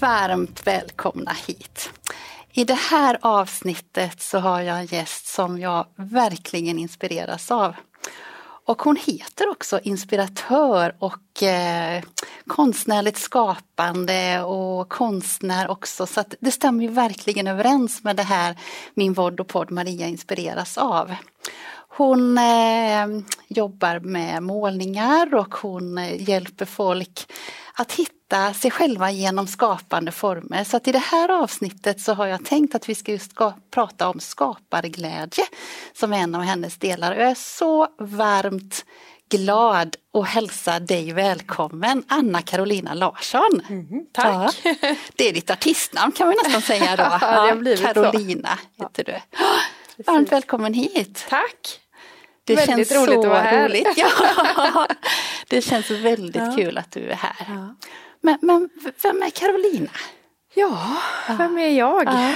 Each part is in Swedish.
Varmt välkomna hit. I det här avsnittet så har jag en gäst som jag verkligen inspireras av. Och hon heter också inspiratör och eh, konstnärligt skapande och konstnär också. Så det stämmer ju verkligen överens med det här min vodd och podd Maria inspireras av. Hon eh, jobbar med målningar och hon eh, hjälper folk att hitta sig själva genom skapande former. Så att i det här avsnittet så har jag tänkt att vi ska ska prata om skaparglädje som är en av hennes delar. Jag är så varmt glad att hälsa dig välkommen Anna Carolina Larsson. Mm, tack! Ja, det är ditt artistnamn kan man nästan säga då. ja, Carolina så. heter du. Varmt välkommen hit! Tack! Det väldigt känns roligt så att vara här. roligt. Ja. Det känns väldigt ja. kul att du är här. Men, men vem är Carolina? Ja, vem är jag? Ja.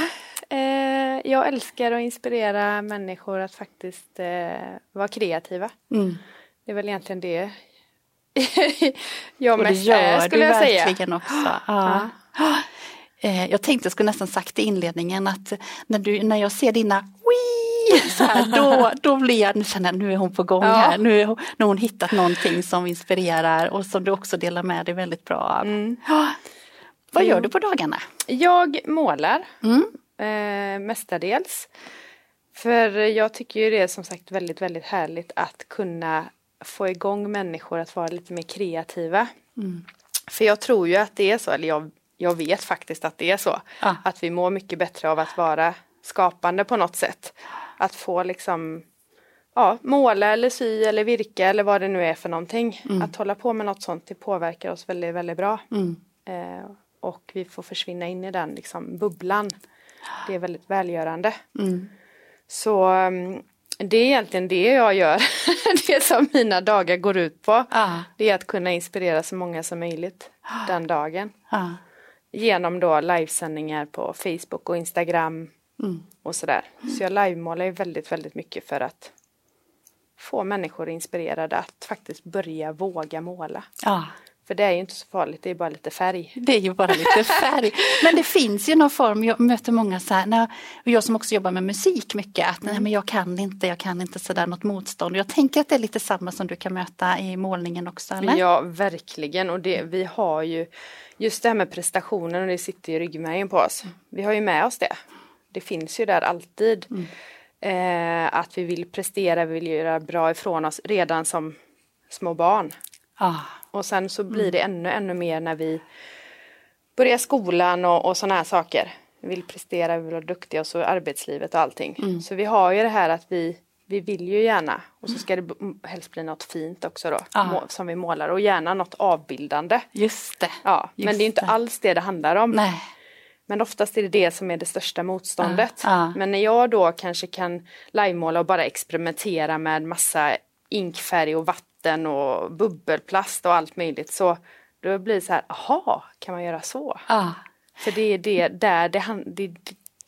Eh, jag älskar att inspirera människor att faktiskt eh, vara kreativa. Mm. Det är väl egentligen det jag mest är skulle jag säga. verkligen också. Ja. Eh, jag tänkte jag skulle nästan sagt i inledningen att när, du, när jag ser dina så här, då, då blir jag, nu känner jag, nu är hon på gång ja. här, nu, är hon, nu har hon hittat någonting som inspirerar och som du också delar med dig väldigt bra av. Mm. Vad gör du på dagarna? Jag målar, mm. eh, mestadels. För jag tycker ju det är som sagt väldigt, väldigt härligt att kunna få igång människor att vara lite mer kreativa. Mm. För jag tror ju att det är så, eller jag, jag vet faktiskt att det är så, ah. att vi mår mycket bättre av att vara skapande på något sätt. Att få liksom ja, måla eller sy eller virka eller vad det nu är för någonting. Mm. Att hålla på med något sånt det påverkar oss väldigt, väldigt bra. Mm. Eh, och vi får försvinna in i den liksom bubblan. Det är väldigt välgörande. Mm. Så um, det är egentligen det jag gör. det som mina dagar går ut på. Ah. Det är att kunna inspirera så många som möjligt ah. den dagen. Ah. Genom då livesändningar på Facebook och Instagram Mm. Och sådär. Så jag livemålar ju väldigt, väldigt mycket för att få människor inspirerade att faktiskt börja våga måla. Ja. För det är ju inte så farligt, det är bara lite färg. Det är ju bara lite färg. Men det finns ju någon form, jag möter många så här, när, och jag som också jobbar med musik mycket, att nej men jag kan inte, jag kan inte sådär något motstånd. Jag tänker att det är lite samma som du kan möta i målningen också eller? Ja verkligen och det, vi har ju just det här med prestationen och det sitter i ryggmärgen på oss. Vi har ju med oss det det finns ju där alltid. Mm. Eh, att vi vill prestera, vi vill göra bra ifrån oss redan som små barn. Ah. Och sen så blir mm. det ännu, ännu mer när vi börjar skolan och, och sådana här saker. Vi vill prestera, vi vill vara duktiga och så arbetslivet och allting. Mm. Så vi har ju det här att vi, vi vill ju gärna och så ska det helst bli något fint också då ah. som vi målar och gärna något avbildande. Just det. Ja, Just men det är inte alls det det handlar om. Nej. Men oftast är det det som är det största motståndet. Ah, ah. Men när jag då kanske kan livemåla och bara experimentera med massa inkfärg och vatten och bubbelplast och allt möjligt så då blir det så här, aha, kan man göra så? Ah. För det är det där det, det,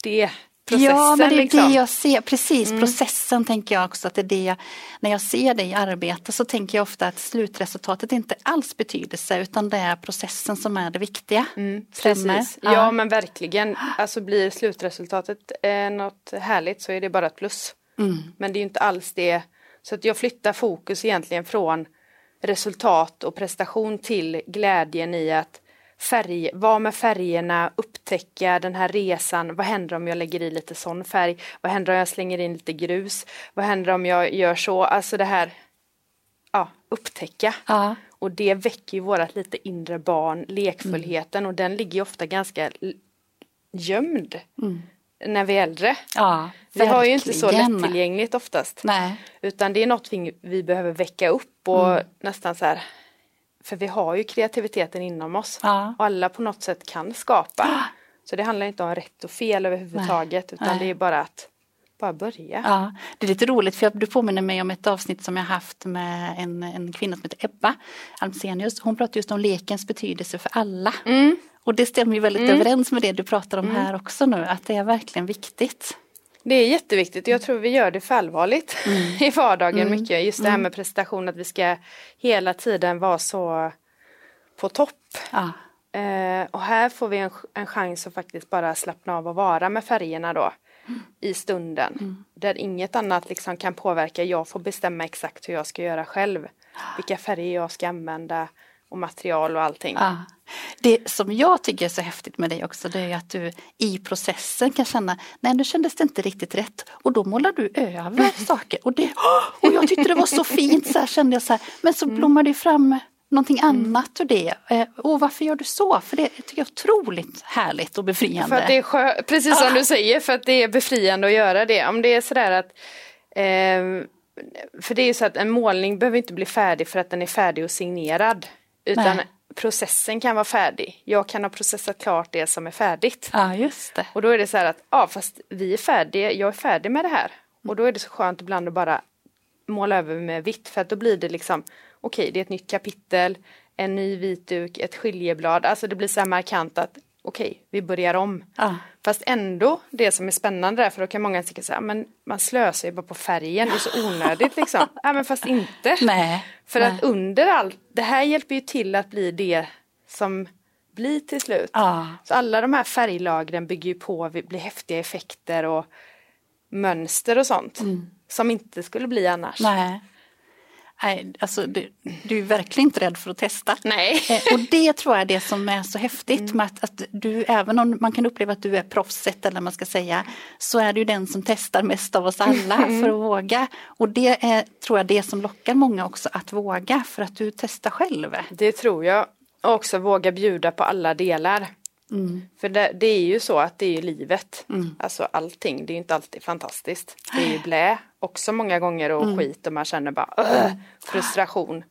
det processen. Ja, men det är liksom. det jag ser, precis mm. processen tänker jag också att det är det, när jag ser det i arbete så tänker jag ofta att slutresultatet inte alls betydelse utan det är processen som är det viktiga. Mm, precis, ja. ja. men verkligen, alltså blir slutresultatet eh, något härligt så är det bara ett plus. Mm. Men det är inte alls det, så att jag flyttar fokus egentligen från resultat och prestation till glädjen i att färg, vara med färgerna, upptäcka den här resan. Vad händer om jag lägger i lite sån färg? Vad händer om jag slänger in lite grus? Vad händer om jag gör så? Alltså det här, ja, upptäcka. Ja. Och det väcker ju vårat lite inre barn, lekfullheten mm. och den ligger ofta ganska gömd. Mm. När vi är äldre. Ja, vi har ju inte så lättillgängligt oftast. Nej. Utan det är något vi behöver väcka upp och mm. nästan så här för vi har ju kreativiteten inom oss. Ja. Och alla på något sätt kan skapa. Så det handlar inte om rätt och fel överhuvudtaget utan Nej. det är bara att bara börja. Ja, det är lite roligt för du påminner mig om ett avsnitt som jag haft med en, en kvinna som heter Ebba Almsenius. Hon pratar just om lekens betydelse för alla. Mm. Och det stämmer ju väldigt överens med det du pratar om här också nu, att det är verkligen viktigt. Det är jätteviktigt och jag tror vi gör det för allvarligt Mm. i vardagen mycket. Just det här med prestation att vi ska hela tiden vara så på topp. Ja, Eh, och här får vi en, en chans att faktiskt bara slappna av och vara med färgerna då i stunden. Där inget annat liksom kan påverka. Jag får bestämma exakt hur jag ska göra själv. Vilka färger jag ska använda och material och allting. ja. Det som jag tycker är så häftigt med dig också det är att du i processen kan känna nej nu kändes det inte riktigt rätt och då målar du över saker och, det, och jag tyckte det var så fint så här kände jag så här men så blommar det fram någonting annat ur det. Eh, Och varför gör du så? För det tycker jag är otroligt härligt och befriande. För att det är skö- precis som Ah. du säger, för att det är befriande att göra det. Om det är sådär att ehm, För det är ju så att en målning behöver inte bli färdig för att den är färdig och signerad. Utan Nej. processen kan vara färdig. Jag kan ha processat klart det som är färdigt. Ja just det. Och då är det så här att, ja fast vi är färdiga, jag är färdig med det här. Och då är det så skönt ibland att bara måla över med vitt för att då blir det liksom, okej det är ett nytt kapitel, en ny vit duk, ett skiljeblad, alltså det blir så här markant att okej, vi börjar om. Ja. Fast ändå det som är spännande där, för då kan många tycka så här, men man slösar ju bara på färgen, det är så onödigt liksom. ja men fast inte. Nej. För nej. att under allt, det här hjälper ju till att bli det som blir till slut. Ja. Så alla de här färglagren bygger ju på, blir häftiga effekter och mönster och sånt. Som inte skulle bli annars. Nej. Nej, alltså du, du är verkligen inte rädd för att testa. Nej. Eh, Och det tror jag är det som är så häftigt med att, att du, även om man kan uppleva att du är proffset eller man ska säga, så är du den som testar mest av oss alla för att våga. Och det är, tror jag, det som lockar många också att våga för att du testar själv. Det tror jag. Och också våga bjuda på alla delar. För det, det är ju så att det är livet. Alltså allting, det är inte alltid fantastiskt. Det är ju blä också många gånger och skit och man känner bara "Ugh", frustration.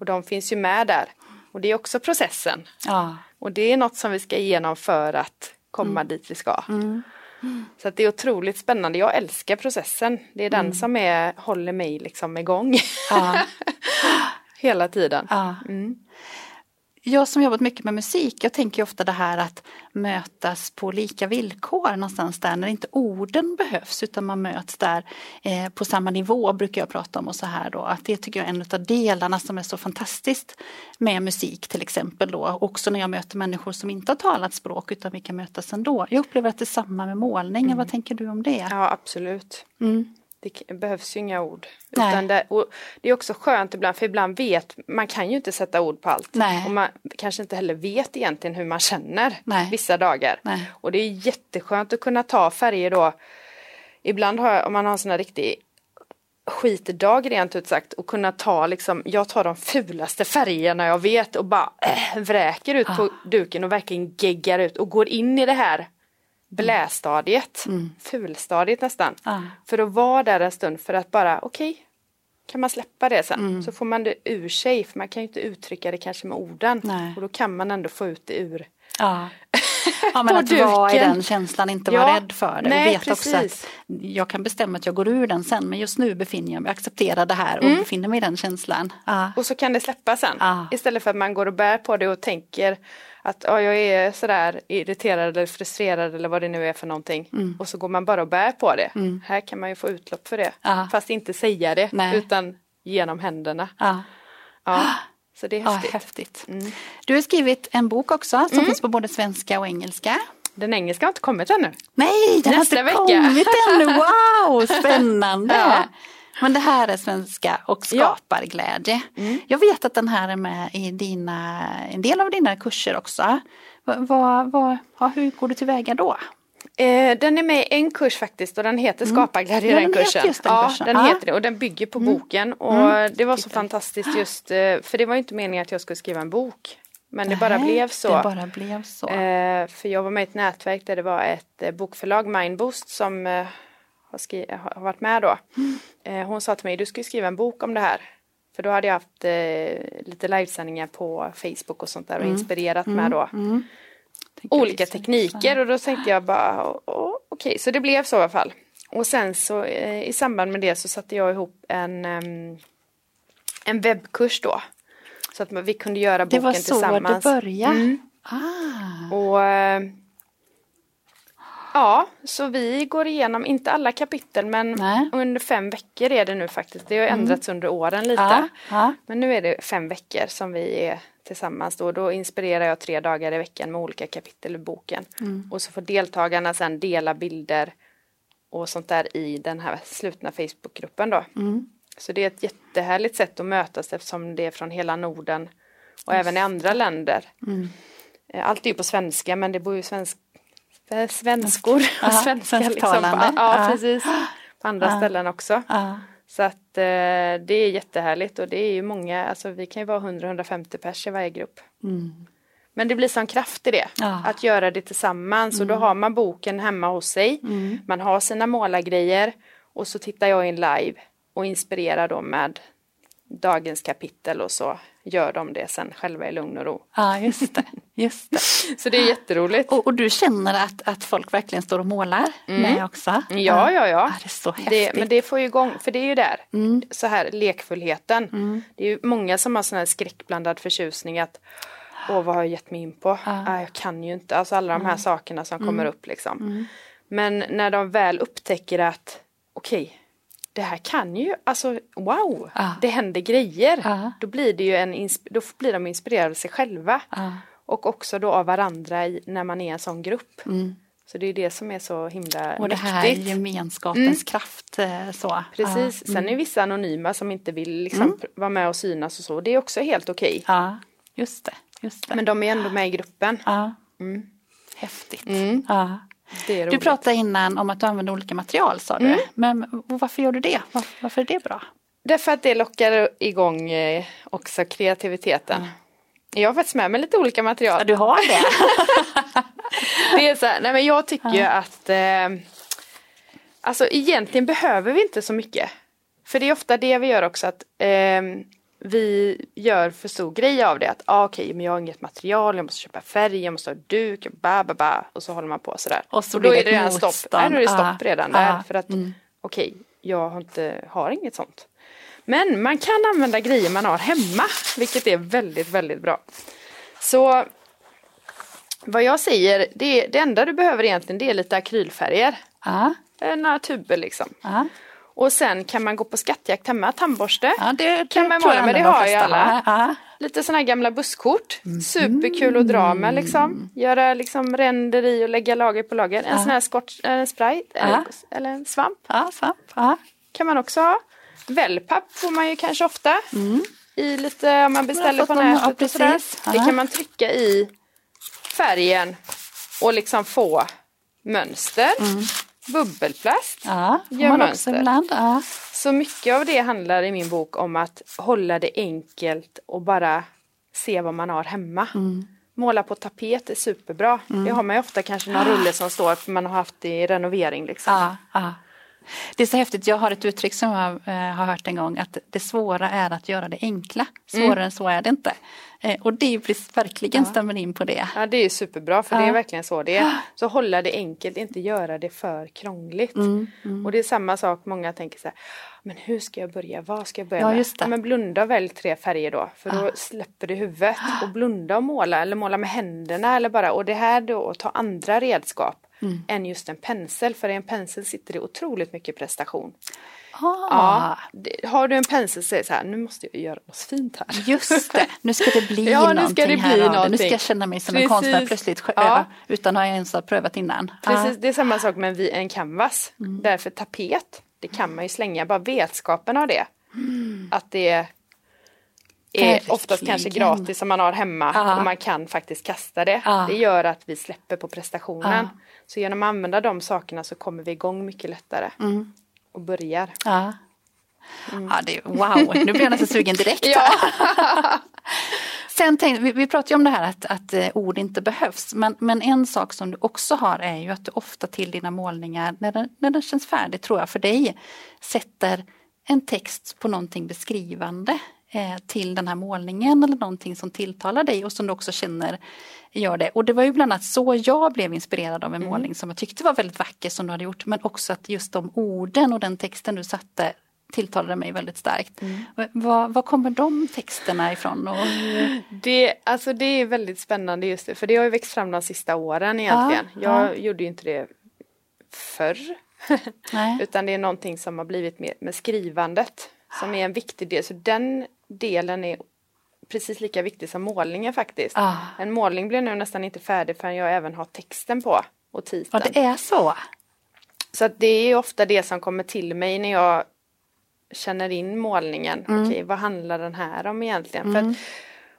Och de finns ju med där. Och det är också processen. Ja, Och det är något som vi ska igenom för att komma dit vi ska. Så att det är otroligt spännande. Jag älskar processen. Det är den som är, håller mig liksom igång. ja, Hela tiden. ja. Jag som jobbat mycket med musik, jag tänker ofta det här att mötas på lika villkor någonstans där när inte orden behövs utan man möts där eh, på samma nivå brukar jag prata om och så här då. Att det tycker jag är en av delarna som är så fantastiskt med musik till exempel då. Också när jag möter människor som inte har talat språk utan vi kan mötas ändå. Jag upplever att det är samma med målningen, vad tänker du om det? Ja, absolut. Mm. Det behövs ju inga ord. Nej. Utan det, och det är också skönt ibland, för ibland vet man kan ju inte sätta ord på allt. Nej. Och man kanske inte heller vet egentligen hur man känner Nej. vissa dagar. Och det är jätteskönt att kunna ta färger då. Ibland har jag, om man har en sån här riktig skitdag rent ut sagt och kunna ta liksom, jag tar de fulaste färgerna jag vet och bara äh, vräker ut på duken och verkligen geggar ut och går in i det här blästadiet, fulstadiet nästan. Ja. För att vara där en stund för att bara okej, kan man släppa det sen så får man det ur sig för man kan ju inte uttrycka det kanske med orden Nej. och då kan man ändå få ut det ur. Ja. Ja men att vara i duken. den känslan, inte vara Ja, rädd för det. nej, och veta också att jag kan bestämma att jag går ur den sen men just nu befinner jag mig, accepterar det här och Mm. befinner mig i den känslan. Ja. Och så kan det släppa sen. Ja. Istället för att man går och bär på det och tänker att ja, jag är sådär irriterad eller frustrerad eller vad det nu är för någonting. Mm. Och så går man bara och bär på det. Här kan man ju få utlopp för det. Ja. Fast inte säga det Nej. utan genom händerna. Ja. Ja. Så det är Ja, häftigt. häftigt. Mm. Du har skrivit en bok också som finns på både svenska och engelska. Den engelska har inte kommit ännu. Nej, den Nästa har inte vecka. kommit ännu. Wow, spännande. Ja. Men det här är svenska och skapar glädje. Mm. Jag vet att den här är med i dina, en del av dina kurser också. Vad, vad, ja, hur går du tillväga då? Eh, den är med i en kurs faktiskt och den heter Skaparglädje Ja, den den heter kursen. just den ja, kursen. den Ja. heter det och den bygger på boken och det var så Titta. fantastiskt just eh, för det var inte meningen att jag skulle skriva en bok. Men det bara Nej, blev så. Det bara blev så. Eh, för jag var med i ett nätverk där det var ett eh, bokförlag, Mindboost, som eh, har, skri- har varit med då. Mm. Eh, hon sa till mig, du ska skriva en bok om det här. För då hade jag haft eh, lite livesändningar på Facebook och sånt där och inspirerat med då Tänker olika visa. tekniker och då tänkte jag bara "Åh, åh, okej, så det blev så i alla fall. Och sen så eh, i samband med det så satte jag ihop en, ehm, en webbkurs då. Så att vi kunde göra Det boken var så tillsammans. det började. Mm. Ah, Och eh, ja, så vi går igenom, inte alla kapitel men Nej. Mm. under fem veckor är det nu faktiskt. Det har ändrats under åren lite. ja, ja. Men nu är det fem veckor som vi är tillsammans då. Då inspirerar jag tre dagar i veckan med olika kapitel i boken. Mm. Och så får deltagarna sen dela bilder och sånt där i den här slutna Facebookgruppen då. Mm. Så det är ett jättehärligt sätt att mötas eftersom det är från hela Norden och även i andra länder. Mm. Eh, Allt är ju på svenska men det bor ju svensk, eh, svenskor Ja, och svenska liksom. På, ja, precis. På andra ställen också. Så att eh, det är jättehärligt och det är ju många, alltså vi kan ju vara 100-150 pers i varje grupp. Mm. Men det blir sån kraft i det, Ja. att göra det tillsammans och då har man boken hemma hos sig. Mm. Man har sina målargrejer och så tittar jag in live och inspirerar då med dagens kapitel och så gör de det sen själva i lugn och ro. ja, just det. Just det. Så det är jätteroligt. Och, och du känner att, att folk verkligen står och målar med också? Mm. Ja, ja, ja. det är så häftigt. Det, men det får ju igång, för det är ju där, Mm. så här lekfullheten. Det är ju många som har sån här skräckblandad förtjusning att Åh, vad har jag gett mig in på? Ah, jag kan ju inte, alltså alla de Mm. här sakerna som kommer upp liksom. Men när de väl upptäcker att okej, det här kan ju, alltså wow, Ja. det händer grejer. Ja. Då blir det ju en, då blir de inspirerade av sig själva. Ja. Och också då av varandra i, när man är en sån grupp. Så det är det som är så himla Mm. Och det här mäktigt. gemenskapens kraft. eh, Så. Precis, sen är vissa anonyma som inte vill liksom pr- vara med och synas och så. Det är också helt okej. Ja, ja just det. Just det. Men de är ändå med i gruppen. ja. Häftigt. Mm. Ja. Du pratade innan om att du använder olika material sa du. Men och varför gör du det? Var, varför är det bra? Därför att det lockar igång eh, också kreativiteten. Jag har faktiskt med mig lite olika material. Ja, du har det? Det är så här, nej men jag tycker ju att eh, Alltså egentligen behöver vi inte så mycket. För det är ofta det vi gör också att eh, vi gör för stor grej av det. Att ah, okej, men jag har inget material, jag måste köpa färg, jag måste ha duk, ba, ba, ba, och så håller man på sådär. Och så då blir det är det redan stopp. motstånd. Nej, då är det stopp Ja. redan där. Ja. För att Mm. okej, jag har, inte, har inget sånt. Men man kan använda grejer man har hemma, vilket är väldigt, väldigt bra. Så vad jag säger, det, det enda du behöver egentligen det är lite akrylfärger. Ja, Eh, Några tuber liksom. ja. Och sen kan man gå på skattjakt hemma, tandborste. ja det, Kan man måla med, det har ju alla. Ja. Lite sådana här gamla busskort. Mm. Superkul att dra med liksom. Göra liksom ränder i och lägga lager på lager. En sån här skott, en sprite eller, Ja. eller en svamp Ja, svamp. Ja. kan man också ha. Wellpapp får man ju kanske ofta. I lite om man beställer på nätet ja, och sådär. Det Ja. kan man trycka i färgen och liksom få mönster. Bubbelplast. Ja, Gör man mönster. också ibland. Ja. Så mycket av det handlar i min bok om att hålla det enkelt och bara se vad man har hemma. Mm. Måla på tapet är superbra. Det har man ju ofta kanske någon rulle som står för man har haft det i renovering. Liksom. Ja. Det är så häftigt, jag har ett uttryck som jag eh, har hört en gång att det svåra är att göra det enkla. Svårare än så är det inte. Eh, och det verkligen stämmer in på det. Ja det är superbra för det Ja. är verkligen så det är. Så hålla det enkelt, inte göra det för krångligt. Mm, Och det är samma sak, många tänker så här, men hur ska jag börja, vad ska jag börja Ja, med? det. Ja, men blunda och välj tre färger då, för då släpper du huvudet. Och blunda och måla, eller måla med händerna eller bara, och det här då att ta andra redskap Mm. än just en pensel, för i en pensel sitter det otroligt mycket prestation. Ah, Ja, det, har du en pensel så är det så här, nu måste jag göra något fint här. Just det, nu ska det bli Ja, nu ska någonting det här bli av det. Nu någonting. ska jag känna mig som en Precis. konstnär plötsligt Ja. utan att jag ens har prövat innan. Precis, det är samma sak med en canvas. Därför tapet, det kan man ju slänga, bara vetskapen av det. Att det är oftast kanske gratis som man har hemma Ja. och man kan faktiskt kasta det. Ja. Det gör att vi släpper på prestationen. Ja. Så genom att använda de sakerna så kommer vi igång mycket lättare. Och börjar. Ja. Ja, det, wow, nu blir jag nästan sugen direkt. Ja. Sen tänkte, vi, vi pratade ju om det här att, att eh, ord inte behövs. Men, men en sak som du också har är ju att du ofta till dina målningar, när den, när den känns färdig tror jag för dig, sätter en text på någonting beskrivande. Eh, till den här målningen eller någonting som tilltalar dig och som du också känner gör det. Och det var ju bland annat så jag blev inspirerad av en mm. målning som jag tyckte var väldigt vacker som du hade gjort men också att just de orden och den texten du satte tilltalade mig väldigt starkt. Mm. Var, var, kommer de texterna ifrån? Och... Det, alltså det är väldigt spännande just det, för det har ju växt fram de sista åren egentligen. Ja, jag ja. gjorde ju inte det förr. Utan det är någonting som har blivit med, med skrivandet som är en viktig del. Så den delen är precis lika viktig som målningen faktiskt. Ah. En målning blir nu nästan inte färdig förrän jag även har texten på och titeln. Ja, det är så? Så det är ofta det som kommer till mig när jag känner in målningen. Mm. Okej, vad handlar den här om egentligen? Mm. För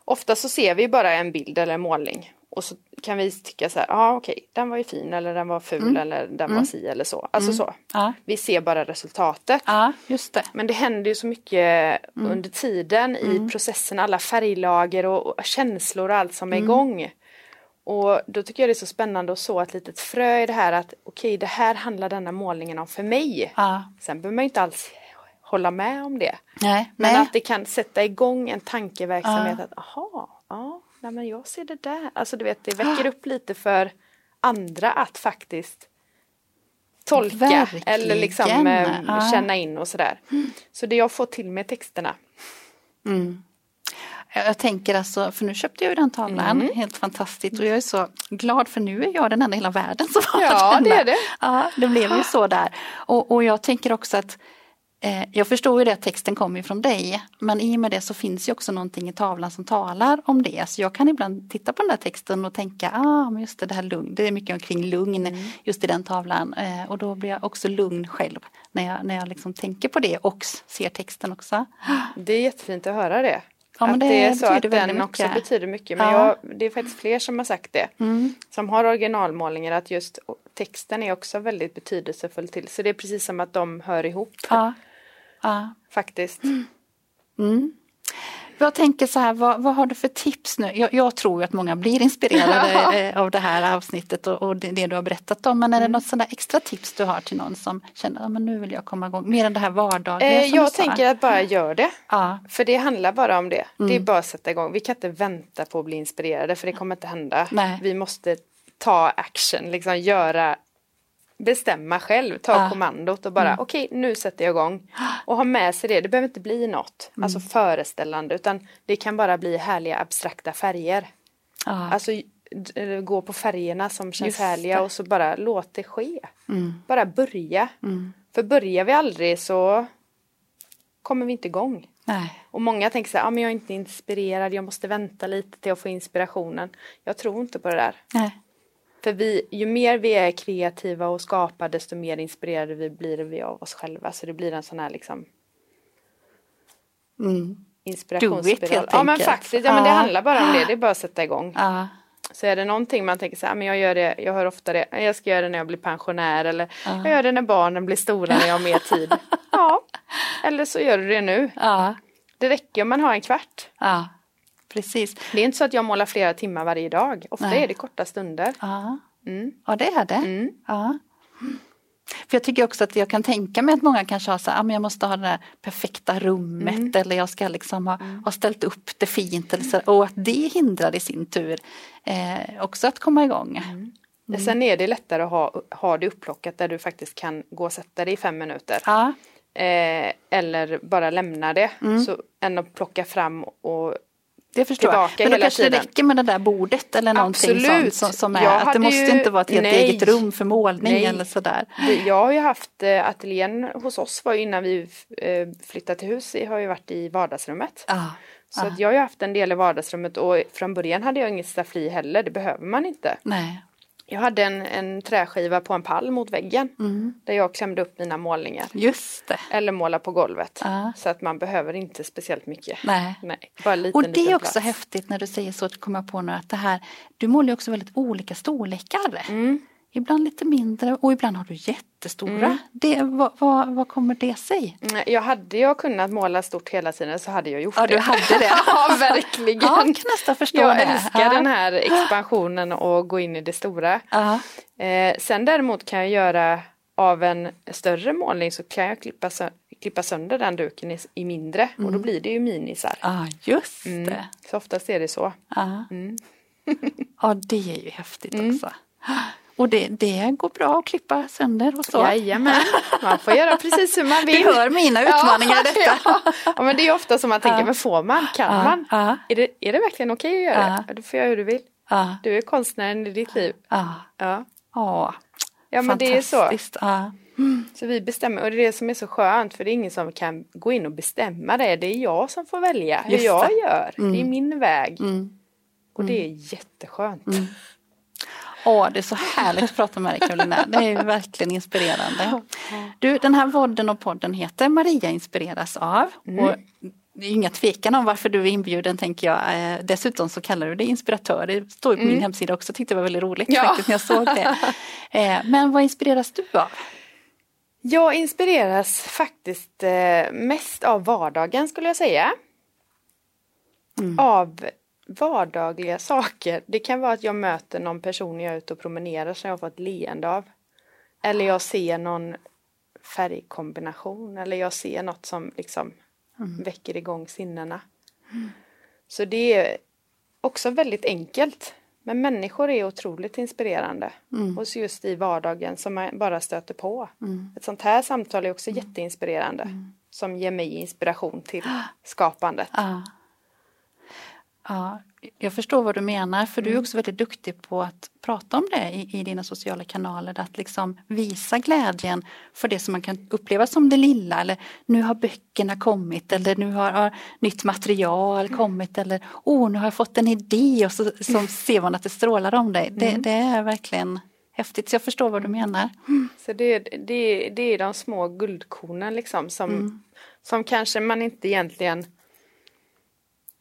ofta så ser vi bara en bild eller en målning och så kan vi tycka så här, ja ah, okej, den var ju fin eller den var ful mm. eller den mm. var si eller så. Alltså mm. så. Ja. Vi ser bara resultatet. Ja, just det. Men det händer ju så mycket mm. under tiden i mm. processen, alla färglager och, och känslor och allt som är igång. Och då tycker jag det är så spännande att så ett litet frö i det här att okej, okay, det här handlar denna målningen om för mig. Ja. Sen behöver man inte alls hålla med om det. Nej, men nej. att det kan sätta igång en tankeverksamhet att aha, ja, nej men jag ser det där. Alltså du vet, det väcker upp lite för andra att faktiskt tolka Verkligen. eller liksom eh, känna in och sådär. Mm. Så det jag får till med texterna. Mm. Jag tänker alltså, för nu köpte jag ju den tavlan, mm. helt fantastiskt och jag är så glad för nu är jag den enda i hela världen som har ja, den. Ja, det är det. Ja, det blev ju så där. Och, och jag tänker också att jag förstår ju det att texten kommer från dig men i och med det så finns ju också någonting i tavlan som talar om det. Så jag kan ibland titta på den där texten och tänka, ah men just det, det här lugn, det är mycket omkring lugn mm. just i den tavlan. Eh, och då blir jag också lugn själv när jag, när jag liksom tänker på det och ser texten också. Det är jättefint att höra det. Ja, att det, det är så att den mycket. också betyder mycket. Men ja. jag, det är faktiskt fler som har sagt det. Mm. Som har originalmålningar att just texten är också väldigt betydelsefull till. Så det är precis som att de hör ihop. Ja. Ja. Faktiskt. Mm. Mm. Jag tänker så här, vad, vad, har du för tips nu? Jag, jag tror att många blir inspirerade eh, av det här avsnittet och, och det, det, du har berättat om. Men är det mm. något sådana extra tips du har till någon som känner att ah, nu vill jag komma igång? Mer än det här vardagliga eh, Jag tänker att bara gör det. Ja. För det handlar bara om det. Mm. Det är mm. bara att sätta igång. Vi kan inte vänta på att bli inspirerade för det kommer inte hända. Nej. Vi måste ta action, liksom göra bestämma själv, ta ja. kommandot och bara mm. okej okay, nu sätter jag igång. Och ha med sig det, det behöver inte bli något, mm. alltså föreställande utan det kan bara bli härliga abstrakta färger. Ja. Alltså gå på färgerna som känns Just härliga det. och så bara låt det ske. Mm. Bara börja. Mm. För börjar vi aldrig så kommer vi inte igång. Nej. Och många tänker så här, ah, men jag är inte inspirerad, jag måste vänta lite till att få inspirationen. Jag tror inte på det där. Nej. För vi, ju mer vi är kreativa och skapar desto mer inspirerade vi blir vi av oss själva. Så det blir en sån här liksom mm. inspirationsspiral. Ja men faktiskt, ja, men det handlar bara om det. Det är bara att sätta igång. Ah. Så är det någonting man tänker så här, men jag gör det, jag hör ofta det, jag ska göra det när jag blir pensionär eller ah. jag gör det när barnen blir stora när jag har mer tid. ja, eller så gör du det nu. Ah. Det räcker om man har en kvart. Precis. Det är inte så att jag målar flera timmar varje dag. Ofta Nej. är det korta stunder. Ja, mm. ja det är det. Mm. Ja. För jag tycker också att jag kan tänka mig att många kanske har så här, ah, men jag måste ha det där perfekta rummet mm. eller jag ska liksom ha, mm. ha ställt upp det fint eller så, och att det hindrar i sin tur eh, också att komma igång. Mm. Mm. Sen är det lättare att ha, ha det upplockat där du faktiskt kan gå och sätta dig i fem minuter. Ja. Eh, eller bara lämna det mm. så, än att plocka fram och det förstår jag. Men då kanske det räcker med det där bordet eller någonting Absolut. sånt som, är. Att det måste ju, inte vara ett helt nej, eget rum för målning nej. eller sådär. Jag har ju haft eh, ateljén hos oss var innan vi eh, flyttade till hus, har ju varit i vardagsrummet. Ah. Så ah. jag har ju haft en del i vardagsrummet och från början hade jag inget staffli heller, det behöver man inte. Nej. Jag hade en, en träskiva på en pall mot väggen mm. där jag klämde upp mina målningar. Just det. Eller måla på golvet. Uh. Så att man behöver inte speciellt mycket. Nej. Nej bara liten, Och det är också plats. häftigt när du säger så att komma på nu att det här, du målar ju också väldigt olika storlekar. Mm. Ibland lite mindre och ibland har du jättestora. Mm. Det, vad, vad, vad, kommer det sig? Mm, jag hade jag kunnat måla stort hela tiden så hade jag gjort ja, det. Ja, du hade det? ja, verkligen. Ja, jag kan nästan förstå jag det. älskar ja. den här expansionen och gå in i det stora. Eh, sen däremot kan jag göra av en större målning så kan jag klippa, klippa sönder den duken i, i mindre och då blir det ju minisar. Ja, just Mm. det. Så oftast är det så. Ja. Mm. ja, det är ju häftigt också. Och det, det går bra att klippa sönder och så. Jajamän, man får göra precis hur man Du vill. hör mina utmaningar i detta. Ja, ja, men det är ofta som man tänker, Ja. men får man? Kan Ja, man? ja. Är, det, är det verkligen okej att göra det? Du får göra hur du vill. Du är konstnären i ditt liv. ja, Ja, ja. men det är så. Ja. Så vi bestämmer, och det är det som är så skönt, för det är ingen som kan gå in och bestämma det. Det är jag som får välja hur jag gör. Det är min väg. Mm. Och det är jätteskönt. Åh, det är så härligt att prata med dig Karolina. Det är verkligen inspirerande. Du, den här vodden och podden heter Maria inspireras av. Och det är inga tvekan om varför du är inbjuden tänker jag. Eh, Dessutom så kallar du dig inspiratör. Det står på min hemsida också. Tyckte det var väldigt roligt Ja. faktiskt när jag såg det. Eh, Men vad inspireras du av? Jag inspireras faktiskt eh, mest av vardagen skulle jag säga. Av vardagliga saker. Det kan vara att jag möter någon person jag är ute och promenerar som jag har fått leende av. Eller jag ser någon färgkombination eller jag ser något som liksom väcker igång sinnena. Så det är också väldigt enkelt. Men människor är otroligt inspirerande. Och så just i vardagen som man bara stöter på. Ett sånt här samtal är också jätteinspirerande. Som ger mig inspiration till skapandet. Ja. Ja, jag förstår vad du menar för du Mm. är också väldigt duktig på att prata om det i, i dina sociala kanaler. Att liksom visa glädjen för det som man kan uppleva som det lilla. Eller nu har böckerna kommit eller nu har, har nytt material kommit. Eller åh, nu har jag fått en idé och så, så ser man att det strålar om dig. Det, Mm. det är verkligen häftigt. Så jag förstår vad du menar. Så det, det, det är de små guldkornen liksom som, som kanske man inte egentligen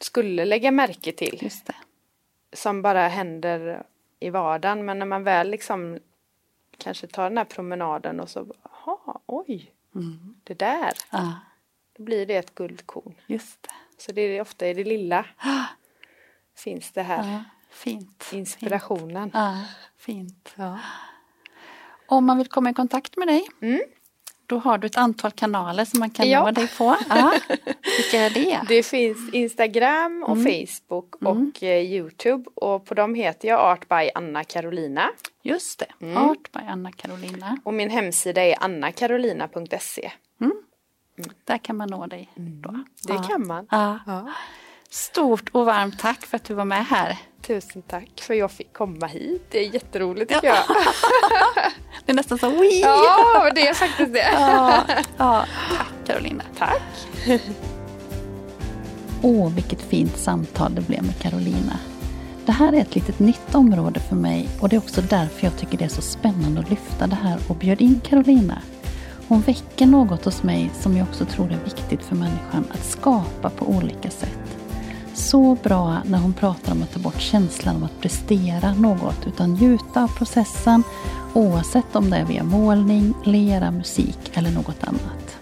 skulle lägga märke till. Som bara händer i vardagen. Men när man väl liksom kanske tar den här promenaden och så, jaha, oj, det där. Ja, Då blir det ett guldkorn. just det. Så det är ofta i det lilla finns det här Ja, fint. inspirationen. Ja, fint. Ja. Om man vill komma i kontakt med dig Mm. Då har du ett antal kanaler som man kan Ja. nå dig på. Ja. Vilka är det? Det finns Instagram och Facebook och eh, Youtube och på dem heter jag Art by Anna Carolina. Just det, Mm. Art by Anna Carolina. Och min hemsida är annacarolina.se. Där kan man nå dig. Då. Mm. Det Ja. kan man. Ja. Ja. Stort och varmt tack för att du var med här. Tusen tack för jag fick komma hit. Det är jätteroligt tycker jag. Det är nästan så wii! Ja, det är faktiskt det. Ja, ja. Tack Carolina. Tack. Åh, vilket fint samtal det blev med Carolina. Det här är ett litet nytt område för mig och det är också därför jag tycker det är så spännande att lyfta det här och bjöd in Carolina. Hon väcker något hos mig som jag också tror är viktigt för människan att skapa på olika sätt. Så bra när hon pratar om att ta bort känslan av att prestera något utan njuta av processen oavsett om det är via målning, lera, musik eller något annat.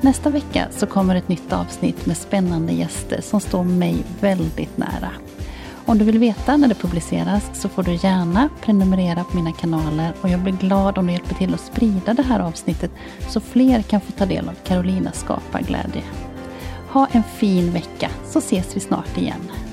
Nästa vecka så kommer ett nytt avsnitt med spännande gäster som står mig väldigt nära. Om du vill veta när det publiceras så får du gärna prenumerera på mina kanaler och jag blir glad om du hjälper till att sprida det här avsnittet så fler kan få ta del av Carolinas skaparglädje. Ha en fin vecka så ses vi snart igen.